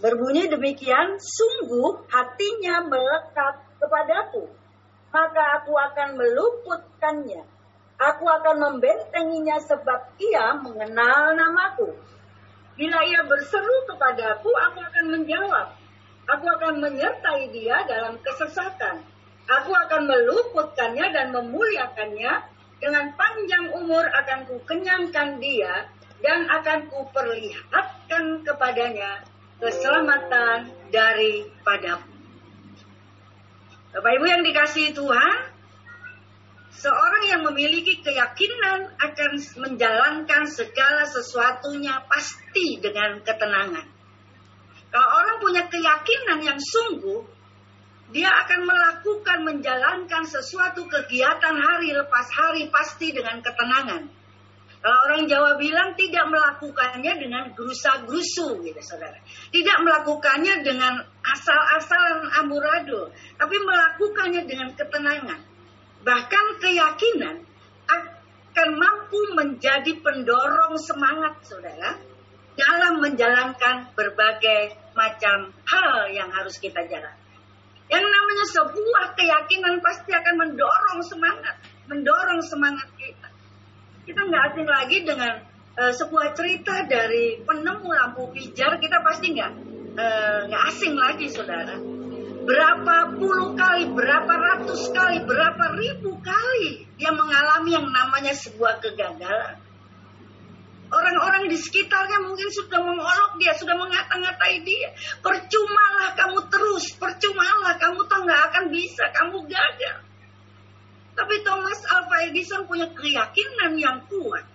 Berbunyi demikian, sungguh hatinya melekat kepadaku, maka aku akan meluputkannya. Aku akan membentenginya sebab ia mengenal namaku. Bila ia berseru kepadaku, aku akan menjawab. Aku akan menyertai dia dalam kesesatan. Aku akan meluputkannya dan memuliakannya. Dengan panjang umur akan kukenyangkan dia dan akan kuperlihatkan kepadanya keselamatan daripadamu. Bapak Ibu yang dikasihi Tuhan, seorang yang memiliki keyakinan akan menjalankan segala sesuatunya pasti dengan ketenangan. Kalau orang punya keyakinan yang sungguh, dia akan melakukan menjalankan sesuatu kegiatan hari lepas hari pasti dengan ketenangan. Kalau orang Jawa bilang tidak melakukannya dengan gerusa-gerusu gitu saudara. Tidak melakukannya dengan asal-asalan amburadul. Tapi melakukannya dengan ketenangan. Bahkan keyakinan akan mampu menjadi pendorong semangat saudara. Dalam menjalankan berbagai macam hal yang harus kita jalankan. Yang namanya sebuah keyakinan pasti akan mendorong semangat. Mendorong semangat kita nggak asing lagi dengan uh, sebuah cerita dari penemu lampu pijar kita pasti nggak uh, nggak asing lagi saudara berapa puluh kali berapa ratus kali berapa ribu kali dia mengalami yang namanya sebuah kegagalan Orang-orang di sekitarnya mungkin sudah mengolok dia, sudah mengata-ngatai dia. Percumalah kamu terus, percumalah kamu tuh nggak akan bisa, kamu gagal. Tapi Thomas Alva Edison punya keyakinan yang kuat.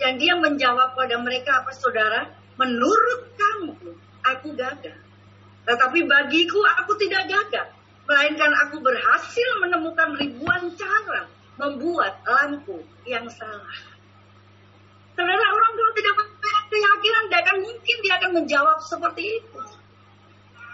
Dan dia menjawab pada mereka apa saudara? Menurut kamu, aku gagal. Tetapi bagiku aku tidak gagal. Melainkan aku berhasil menemukan ribuan cara membuat lampu yang salah. Saudara orang kalau tidak punya keyakinan, tidak akan mungkin dia akan menjawab seperti itu.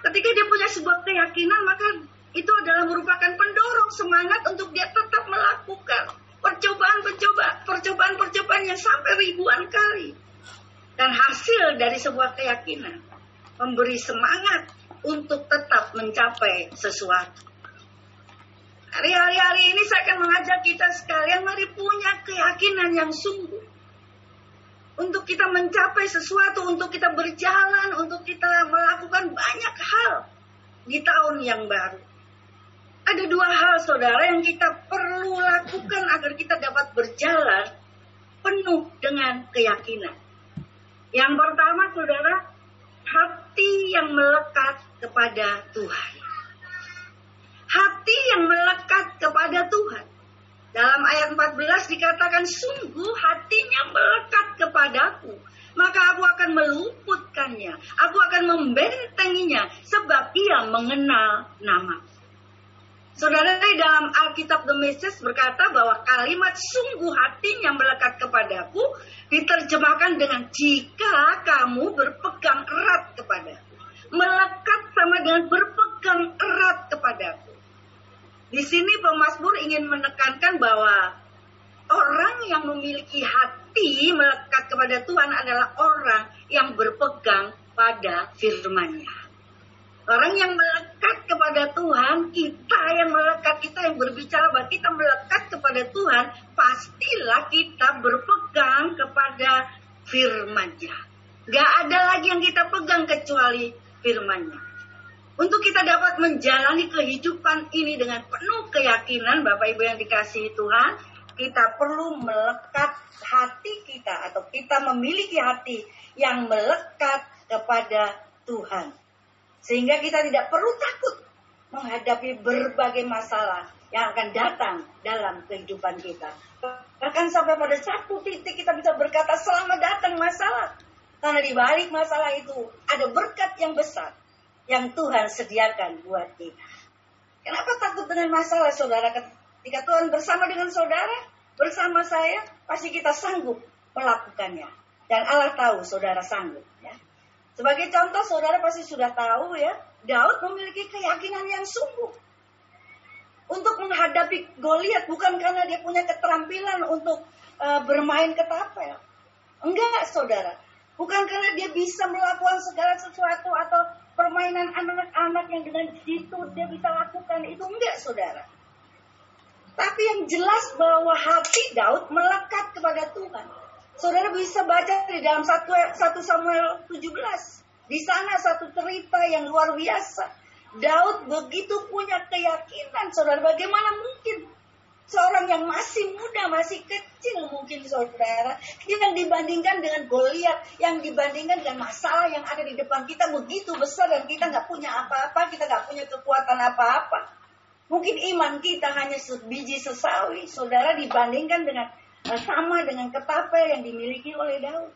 Ketika dia punya sebuah keyakinan, maka itu adalah merupakan pendorong semangat untuk dia tetap melakukan percobaan-percobaan, percobaan-percobaan yang sampai ribuan kali. Dan hasil dari sebuah keyakinan memberi semangat untuk tetap mencapai sesuatu. Hari-hari ini saya akan mengajak kita sekalian mari punya keyakinan yang sungguh. Untuk kita mencapai sesuatu, untuk kita berjalan, untuk kita melakukan banyak hal di tahun yang baru. Ada dua hal saudara yang kita perlu lakukan agar kita dapat berjalan penuh dengan keyakinan. Yang pertama saudara, hati yang melekat kepada Tuhan. Hati yang melekat kepada Tuhan. Dalam ayat 14 dikatakan sungguh hatinya melekat kepadaku. Maka aku akan meluputkannya. Aku akan membentenginya. Sebab ia mengenal namaku. Saudara di dalam Alkitab The Message berkata bahwa kalimat sungguh hatinya melekat kepadaku diterjemahkan dengan jika kamu berpegang erat kepadaku. Melekat sama dengan berpegang erat kepadaku. Di sini pemazmur ingin menekankan bahwa orang yang memiliki hati melekat kepada Tuhan adalah orang yang berpegang pada firman-Nya. Orang yang melekat kepada Tuhan, kita yang melekat, kita yang berbicara bahwa kita melekat kepada Tuhan, pastilah kita berpegang kepada firman-Nya. Gak ada lagi yang kita pegang kecuali firman-Nya. Untuk kita dapat menjalani kehidupan ini dengan penuh keyakinan, Bapak Ibu yang dikasihi Tuhan, kita perlu melekat hati kita atau kita memiliki hati yang melekat kepada Tuhan. Sehingga kita tidak perlu takut menghadapi berbagai masalah yang akan datang dalam kehidupan kita. Bahkan sampai pada satu titik kita bisa berkata selamat datang masalah. Karena di balik masalah itu ada berkat yang besar yang Tuhan sediakan buat kita. Kenapa takut dengan masalah saudara? Ketika Tuhan bersama dengan saudara, bersama saya, pasti kita sanggup melakukannya. Dan Allah tahu saudara sanggup. Ya. Sebagai contoh saudara pasti sudah tahu ya, Daud memiliki keyakinan yang sungguh. Untuk menghadapi Goliat bukan karena dia punya keterampilan untuk uh, bermain ketapel. Enggak saudara. Bukan karena dia bisa melakukan segala sesuatu atau dengan anak-anak yang dengan situ dia bisa lakukan itu enggak saudara. Tapi yang jelas bahwa hati Daud melekat kepada Tuhan. Saudara bisa baca di dalam 1 Samuel 17. Di sana satu cerita yang luar biasa. Daud begitu punya keyakinan, saudara. Bagaimana mungkin seorang yang masih muda, masih kecil mungkin saudara, yang dibandingkan dengan Goliat, yang dibandingkan dengan masalah yang ada di depan kita begitu besar dan kita nggak punya apa-apa, kita nggak punya kekuatan apa-apa. Mungkin iman kita hanya sebiji sesawi, saudara dibandingkan dengan eh, sama dengan ketapel yang dimiliki oleh Daud.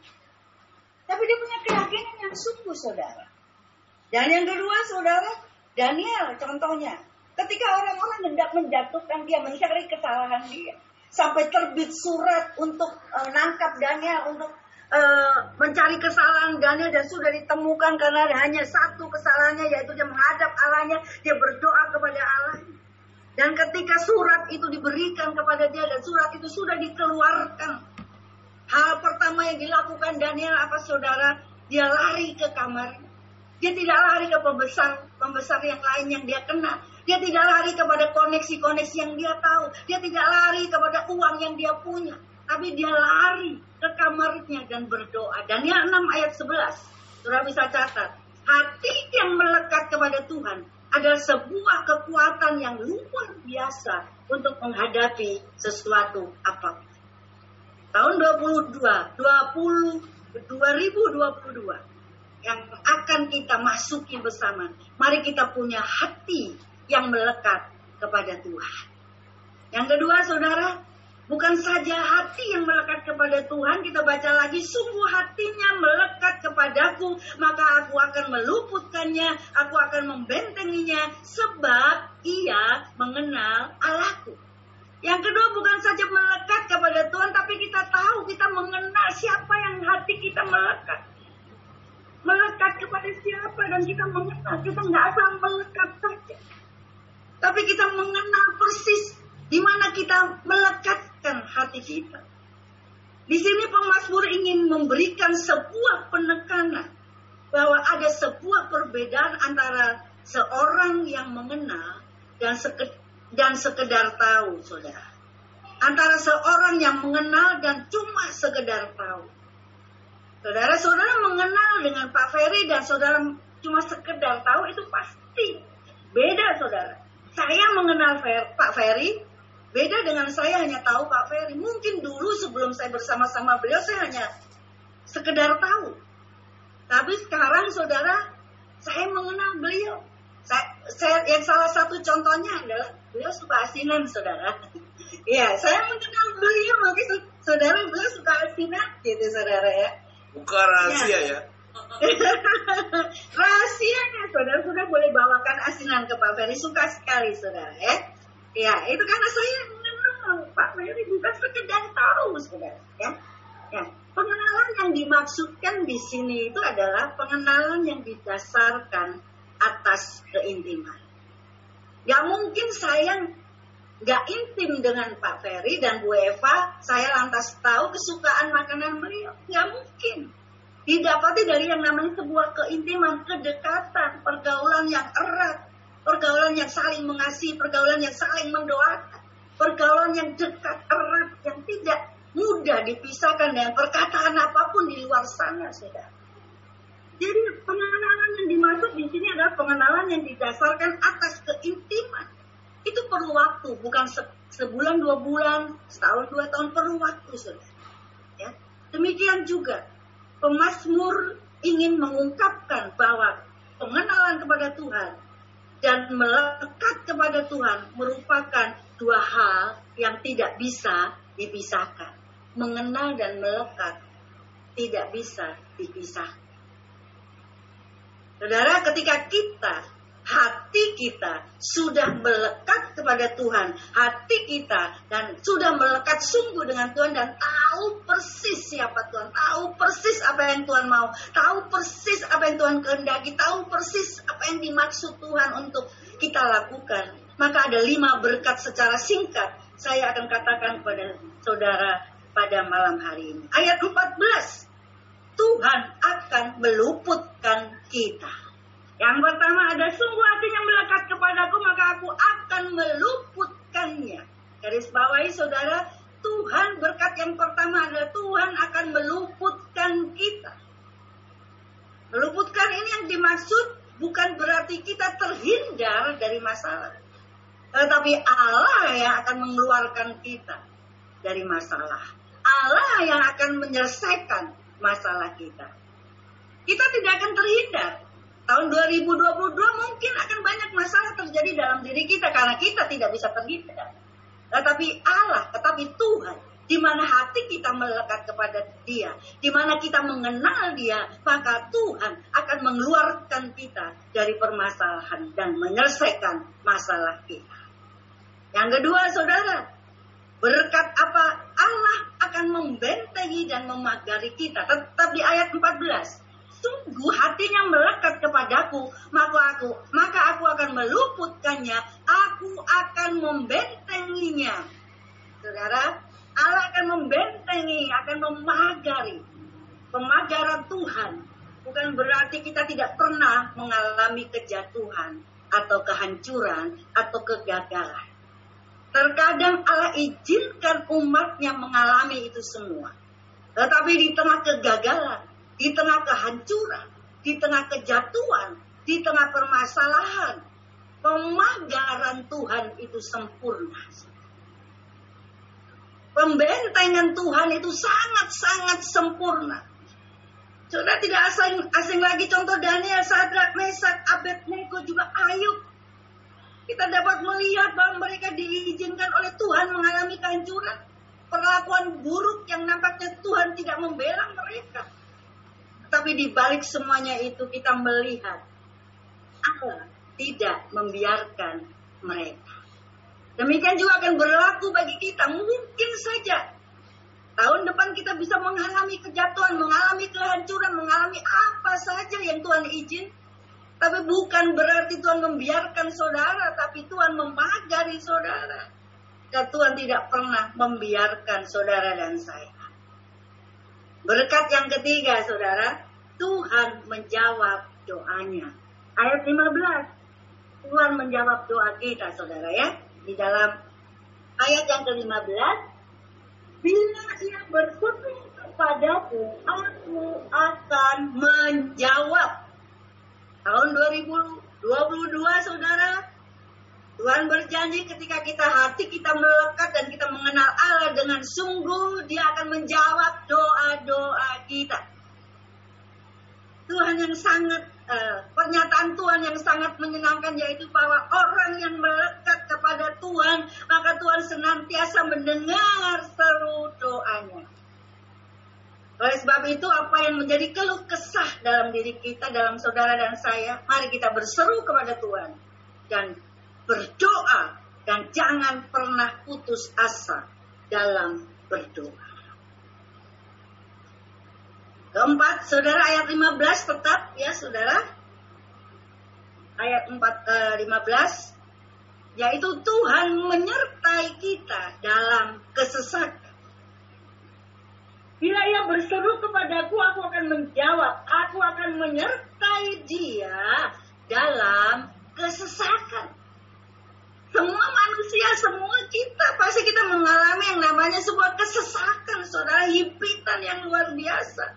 Tapi dia punya keyakinan yang sungguh, saudara. Dan yang kedua, saudara, Daniel contohnya. Ketika orang-orang hendak menjatuhkan dia, mencari kesalahan dia. Sampai terbit surat untuk uh, nangkap Daniel, untuk uh, mencari kesalahan Daniel dan sudah ditemukan karena hanya satu kesalahannya yaitu dia menghadap Allahnya, dia berdoa kepada Allah. Dan ketika surat itu diberikan kepada dia dan surat itu sudah dikeluarkan, hal pertama yang dilakukan Daniel apa saudara? Dia lari ke kamar. Dia tidak lari ke pembesar pembesar yang lain yang dia kenal. Dia tidak lari kepada koneksi-koneksi yang dia tahu. Dia tidak lari kepada uang yang dia punya. Tapi dia lari ke kamarnya dan berdoa. Daniel 6 ayat 11. Sudah bisa catat. Hati yang melekat kepada Tuhan adalah sebuah kekuatan yang luar biasa untuk menghadapi sesuatu apa. Tahun 22, 20, 2022 yang akan kita masuki bersama. Mari kita punya hati yang melekat kepada Tuhan. Yang kedua, saudara, bukan saja hati yang melekat kepada Tuhan, kita baca lagi, sungguh hatinya melekat kepadaku, maka aku akan meluputkannya, aku akan membentenginya, sebab ia mengenal Allahku. Yang kedua bukan saja melekat kepada Tuhan, tapi kita tahu, kita mengenal siapa yang hati kita melekat. Melekat kepada siapa dan kita mengenal, kita nggak asal melekat saja tapi kita mengenal persis di mana kita melekatkan hati kita. Di sini pemazmur ingin memberikan sebuah penekanan bahwa ada sebuah perbedaan antara seorang yang mengenal dan sekedar, dan sekedar tahu, saudara. Antara seorang yang mengenal dan cuma sekedar tahu. Saudara-saudara mengenal dengan Pak Ferry dan saudara cuma sekedar tahu itu pasti beda, saudara. Saya mengenal Fer, Pak Ferry, beda dengan saya hanya tahu Pak Ferry. Mungkin dulu sebelum saya bersama-sama beliau, saya hanya sekedar tahu. Tapi sekarang saudara, saya mengenal beliau. Saya, saya yang salah satu contohnya adalah beliau suka asinan, saudara. Iya, saya mengenal beliau, makanya saudara beliau suka asinan, gitu saudara ya. Bukan rahasia ya. ya. Rahasianya saudara sudah boleh bawakan asinan ke Pak Ferry suka sekali saudara ya. Ya itu karena saya mengenal Pak Ferry bukan sekedar tahu saudara ya. Ya pengenalan yang dimaksudkan di sini itu adalah pengenalan yang didasarkan atas keintiman. Ya mungkin saya nggak intim dengan Pak Ferry dan Bu Eva, saya lantas tahu kesukaan makanan beliau. Nggak mungkin didapati dari yang namanya sebuah keintiman, kedekatan, pergaulan yang erat, pergaulan yang saling mengasihi, pergaulan yang saling mendoakan, pergaulan yang dekat, erat, yang tidak mudah dipisahkan dengan perkataan apa pun di luar sana, saudara. Jadi pengenalan yang dimaksud di sini adalah pengenalan yang didasarkan atas keintiman. Itu perlu waktu, bukan se sebulan dua bulan, setahun dua tahun perlu waktu, saudara. Ya. Demikian juga pemazmur ingin mengungkapkan bahwa pengenalan kepada Tuhan dan melekat kepada Tuhan merupakan dua hal yang tidak bisa dipisahkan. Mengenal dan melekat tidak bisa dipisahkan. Saudara, ketika kita hati kita sudah melekat kepada Tuhan, hati kita dan sudah melekat sungguh dengan Tuhan dan tahu persis siapa Tuhan, tahu persis apa yang Tuhan mau, tahu persis apa yang Tuhan kehendaki, tahu persis apa yang dimaksud Tuhan untuk kita lakukan. Maka ada lima berkat secara singkat saya akan katakan kepada saudara pada malam hari ini. Ayat 14. Tuhan akan meluputkan kita Yang pertama ada sungguh hatinya melekat kepadaku maka aku akan meluputkannya. Garis bawahi saudara, Tuhan berkat yang pertama adalah Tuhan akan meluputkan kita. Meluputkan ini yang dimaksud bukan berarti kita terhindar dari masalah. Tetapi Allah yang akan mengeluarkan kita dari masalah. Allah yang akan menyelesaikan masalah kita. Kita tidak akan terhindar. Tahun 2022 mungkin akan banyak masalah terjadi dalam diri kita karena kita tidak bisa terhindar. Tetapi Allah, tetapi Tuhan, di mana hati kita melekat kepada Dia, di mana kita mengenal Dia, maka Tuhan akan mengeluarkan kita dari permasalahan dan menyelesaikan masalah kita. Yang kedua, saudara, berkat apa Allah akan membentengi dan memagari kita. Tetap di ayat 14 sungguh hatinya melekat kepadaku, maka aku maka aku akan meluputkannya, aku akan membentenginya. Saudara, Allah akan membentengi, akan memagari. Pemagaran Tuhan bukan berarti kita tidak pernah mengalami kejatuhan atau kehancuran atau kegagalan. Terkadang Allah izinkan umatnya mengalami itu semua. Tetapi di tengah kegagalan, di tengah kehancuran, di tengah kejatuhan, di tengah permasalahan, pemagaran Tuhan itu sempurna. Pembentengan Tuhan itu sangat-sangat sempurna. Sudah tidak asing, asing lagi contoh Daniel, Sadrak, Mesak, Abednego juga Ayub. Kita dapat melihat bahwa mereka diizinkan oleh Tuhan mengalami kehancuran. Perlakuan buruk yang nampaknya Tuhan tidak membela mereka tapi di balik semuanya itu kita melihat Allah tidak membiarkan mereka. Demikian juga akan berlaku bagi kita. Mungkin saja tahun depan kita bisa mengalami kejatuhan, mengalami kehancuran, mengalami apa saja yang Tuhan izin. Tapi bukan berarti Tuhan membiarkan saudara, tapi Tuhan memagari saudara. Dan Tuhan tidak pernah membiarkan saudara dan saya. Berkat yang ketiga, saudara, Tuhan menjawab doanya. Ayat 15. Tuhan menjawab doa kita, saudara ya. Di dalam ayat yang ke-15. Bila ia berseru kepadaku, aku akan menjawab. Tahun 2022, saudara, Tuhan berjanji ketika kita hati kita melekat dan kita mengenal Allah dengan sungguh, Dia akan menjawab doa-doa kita. Tuhan yang sangat uh, pernyataan Tuhan yang sangat menyenangkan yaitu bahwa orang yang melekat kepada Tuhan maka Tuhan senantiasa mendengar seru doanya. Oleh sebab itu apa yang menjadi keluh kesah dalam diri kita, dalam saudara dan saya, mari kita berseru kepada Tuhan dan berdoa dan jangan pernah putus asa dalam berdoa. Keempat, saudara ayat 15 tetap ya saudara. Ayat 4, eh, 15 yaitu Tuhan menyertai kita dalam kesesakan. Bila ia berseru kepadaku, aku akan menjawab. Aku akan menyertai dia dalam kesesakan. Semua manusia, semua kita, pasti kita mengalami yang namanya sebuah kesesakan, saudara, himpitan yang luar biasa.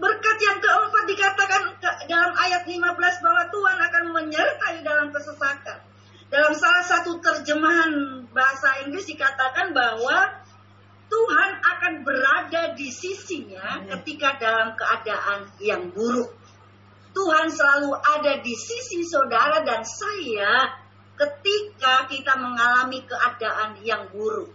Berkat yang keempat dikatakan dalam ayat 15 bahwa Tuhan akan menyertai dalam kesesakan. Dalam salah satu terjemahan bahasa Inggris dikatakan bahwa Tuhan akan berada di sisinya ketika dalam keadaan yang buruk. Tuhan selalu ada di sisi saudara dan saya ketika kita mengalami keadaan yang buruk.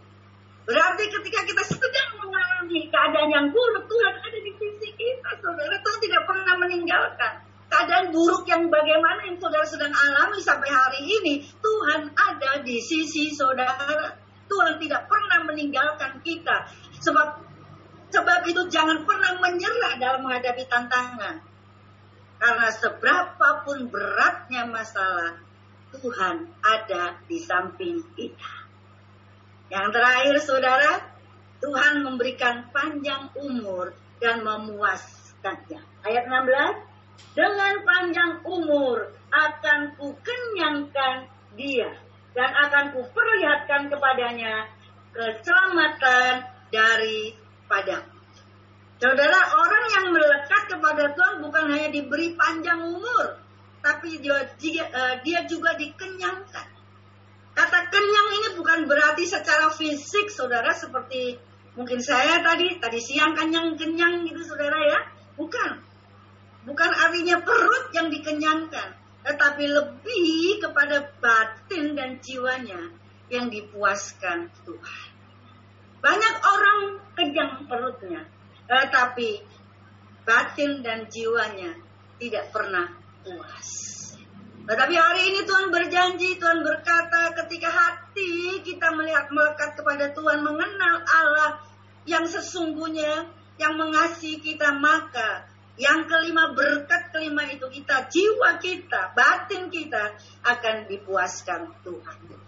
Berarti ketika kita sedang mengalami keadaan yang buruk, Tuhan ada di sisi kita, saudara. Tuhan tidak pernah meninggalkan. Keadaan buruk yang bagaimana yang saudara sedang alami sampai hari ini, Tuhan ada di sisi saudara. Tuhan tidak pernah meninggalkan kita. Sebab sebab itu jangan pernah menyerah dalam menghadapi tantangan. Karena seberapapun beratnya masalah, Tuhan ada di samping kita. Yang terakhir saudara, Tuhan memberikan panjang umur dan memuaskannya. Ayat 16, dengan panjang umur dia dan akan kuperlihatkan kepadanya keselamatan daripada. Saudara, orang yang melekat kepada Tuhan bukan hanya diberi panjang umur, tapi dia, dia, dia juga dikenyangkan. Kata kenyang ini bukan berarti secara fisik, saudara, seperti mungkin saya tadi, tadi siang kenyang-kenyang gitu, saudara ya. Bukan. Bukan artinya perut yang dikenyangkan, tetapi lebih kepada batin dan jiwanya yang dipuaskan Tuhan. Banyak orang kenyang perutnya, tetapi batin dan jiwanya tidak pernah puas. Tetapi hari ini Tuhan berjanji, Tuhan berkata ketika hati kita melihat melekat kepada Tuhan, mengenal Allah yang sesungguhnya, yang mengasihi kita, maka yang kelima berkat kelima itu kita, jiwa kita, batin kita akan dipuaskan Tuhan.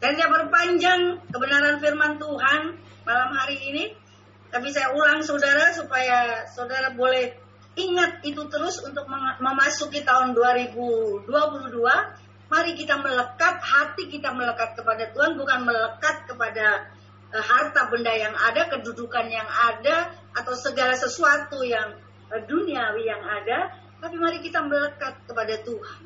Dan saya berpanjang kebenaran firman Tuhan malam hari ini. Tapi saya ulang saudara supaya saudara boleh ingat itu terus untuk memasuki tahun 2022. Mari kita melekat, hati kita melekat kepada Tuhan, bukan melekat kepada uh, harta benda yang ada, kedudukan yang ada, atau segala sesuatu yang Eh, duniawi yang ada, tapi mari kita melekat kepada Tuhan.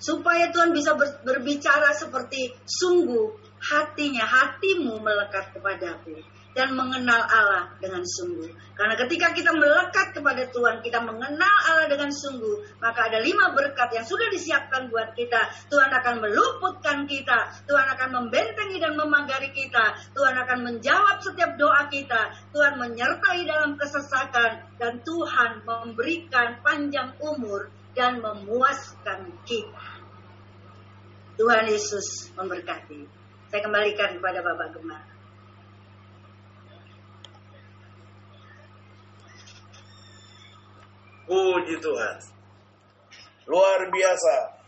Supaya Tuhan bisa berbicara seperti sungguh hatinya, hatimu melekat kepadaku dan mengenal Allah dengan sungguh. Karena ketika kita melekat kepada Tuhan, kita mengenal Allah dengan sungguh, maka ada lima berkat yang sudah disiapkan buat kita. Tuhan akan meluputkan kita, Tuhan akan membentengi dan memagari kita, Tuhan akan menjawab setiap doa kita, Tuhan menyertai dalam kesesakan, dan Tuhan memberikan panjang umur dan memuaskan kita. Tuhan Yesus memberkati. Saya kembalikan kepada Bapak Gemar. Puji Tuhan. Luar biasa.